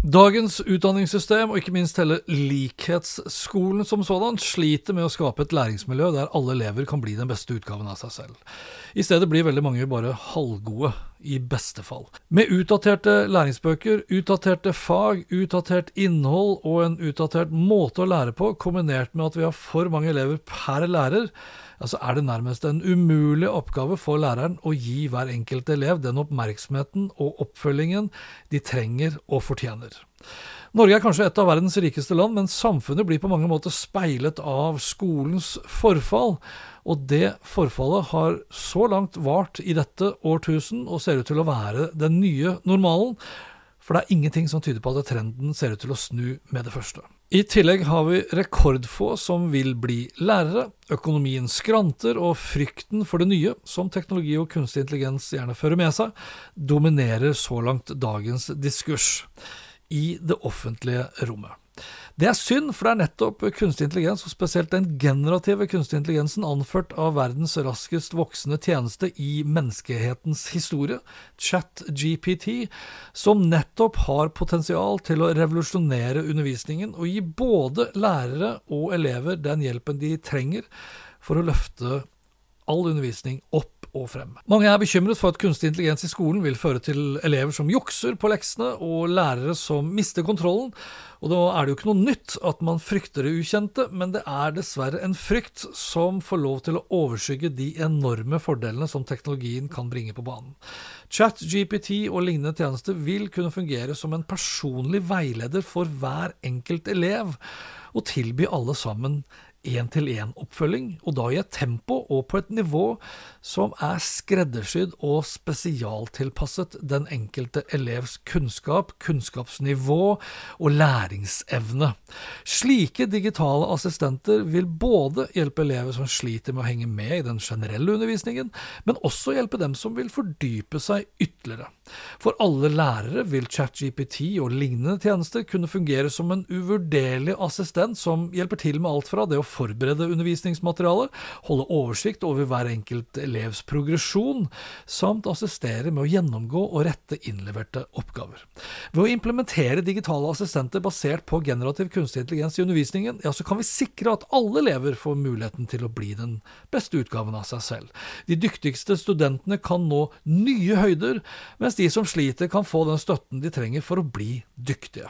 Dagens utdanningssystem, og ikke minst hele likhetsskolen som sådan, sliter med å skape et læringsmiljø der alle elever kan bli den beste utgaven av seg selv. I stedet blir veldig mange bare halvgode, i beste fall. Med utdaterte læringsbøker, utdaterte fag, utdatert innhold og en utdatert måte å lære på, kombinert med at vi har for mange elever per lærer, ja, så er det nærmest en umulig oppgave for læreren å gi hver enkelt elev den oppmerksomheten og oppfølgingen de trenger og fortjener. Norge er kanskje et av verdens rikeste land, men samfunnet blir på mange måter speilet av skolens forfall. Og det forfallet har så langt vart i dette årtusen og ser ut til å være den nye normalen. For det er ingenting som tyder på at trenden ser ut til å snu med det første. I tillegg har vi rekordfå som vil bli lærere, økonomien skranter, og frykten for det nye, som teknologi og kunstig intelligens gjerne fører med seg, dominerer så langt dagens diskurs i det offentlige rommet. Det er synd, for det er nettopp kunstig intelligens, og spesielt den generative kunstig intelligensen, anført av verdens raskest voksende tjeneste i menneskehetens historie, ChatGPT, som nettopp har potensial til å revolusjonere undervisningen og gi både lærere og elever den hjelpen de trenger for å løfte all undervisning opp og frem. Mange er bekymret for at kunstig intelligens i skolen vil føre til elever som jukser på leksene, og lærere som mister kontrollen. Og da er det jo ikke noe nytt at man frykter det ukjente, men det er dessverre en frykt som får lov til å overskygge de enorme fordelene som teknologien kan bringe på banen. ChatGPT og lignende tjenester vil kunne fungere som en personlig veileder for hver enkelt elev, og tilby alle sammen én-til-én-oppfølging, og da i et tempo og på et nivå som er skreddersydd og spesialtilpasset den enkelte elevs kunnskap, kunnskapsnivå og læringsevne. Slike digitale assistenter vil både hjelpe elever som sliter med å henge med i den generelle undervisningen, men også hjelpe dem som vil fordype seg ytterligere. For alle lærere vil ChatGPT og lignende tjenester kunne fungere som en uvurderlig assistent som hjelper til med alt fra det å forberede undervisningsmaterialet, holde oversikt over hver enkelt elevs progresjon, samt assistere med å gjennomgå og rette innleverte oppgaver. Ved å implementere digitale assistenter basert på generativ kunstig intelligens i undervisningen, ja, så kan vi sikre at alle elever får muligheten til å bli den beste utgaven av seg selv. De dyktigste studentene kan nå nye høyder, mens de som sliter, kan få den støtten de trenger for å bli dyktige.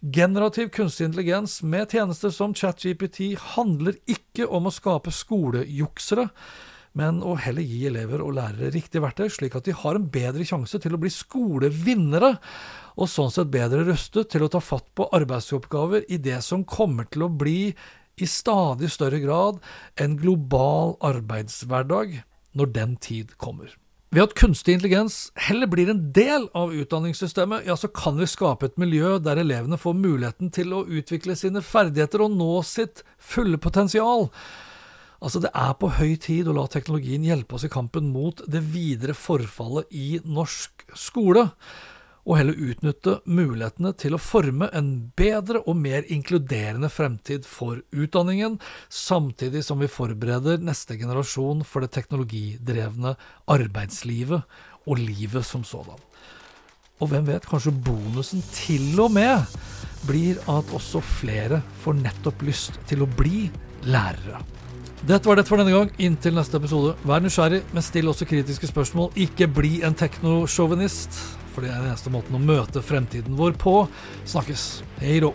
Generativ kunstig intelligens med tjenester som ChatGPT handler ikke om å skape skolejuksere, men å heller gi elever og lærere riktig verktøy, slik at de har en bedre sjanse til å bli skolevinnere, og sånn sett bedre rustet til å ta fatt på arbeidsoppgaver i det som kommer til å bli i stadig større grad en global arbeidshverdag når den tid kommer. Ved at kunstig intelligens heller blir en del av utdanningssystemet, ja, så kan vi skape et miljø der elevene får muligheten til å utvikle sine ferdigheter og nå sitt fulle potensial. Altså, det er på høy tid å la teknologien hjelpe oss i kampen mot det videre forfallet i norsk skole og heller utnytte mulighetene til å forme en bedre og mer inkluderende fremtid for utdanningen, samtidig som vi forbereder neste generasjon for det teknologidrevne arbeidslivet og livet som sådan. Og hvem vet, kanskje bonusen til og med blir at også flere får nettopp lyst til å bli lærere. Dette var det for denne gang. Inntil neste episode, vær nysgjerrig, men still også kritiske spørsmål. Ikke bli en teknosjåvinist. For det er den eneste måten å møte fremtiden vår på. Snakkes. Hei då.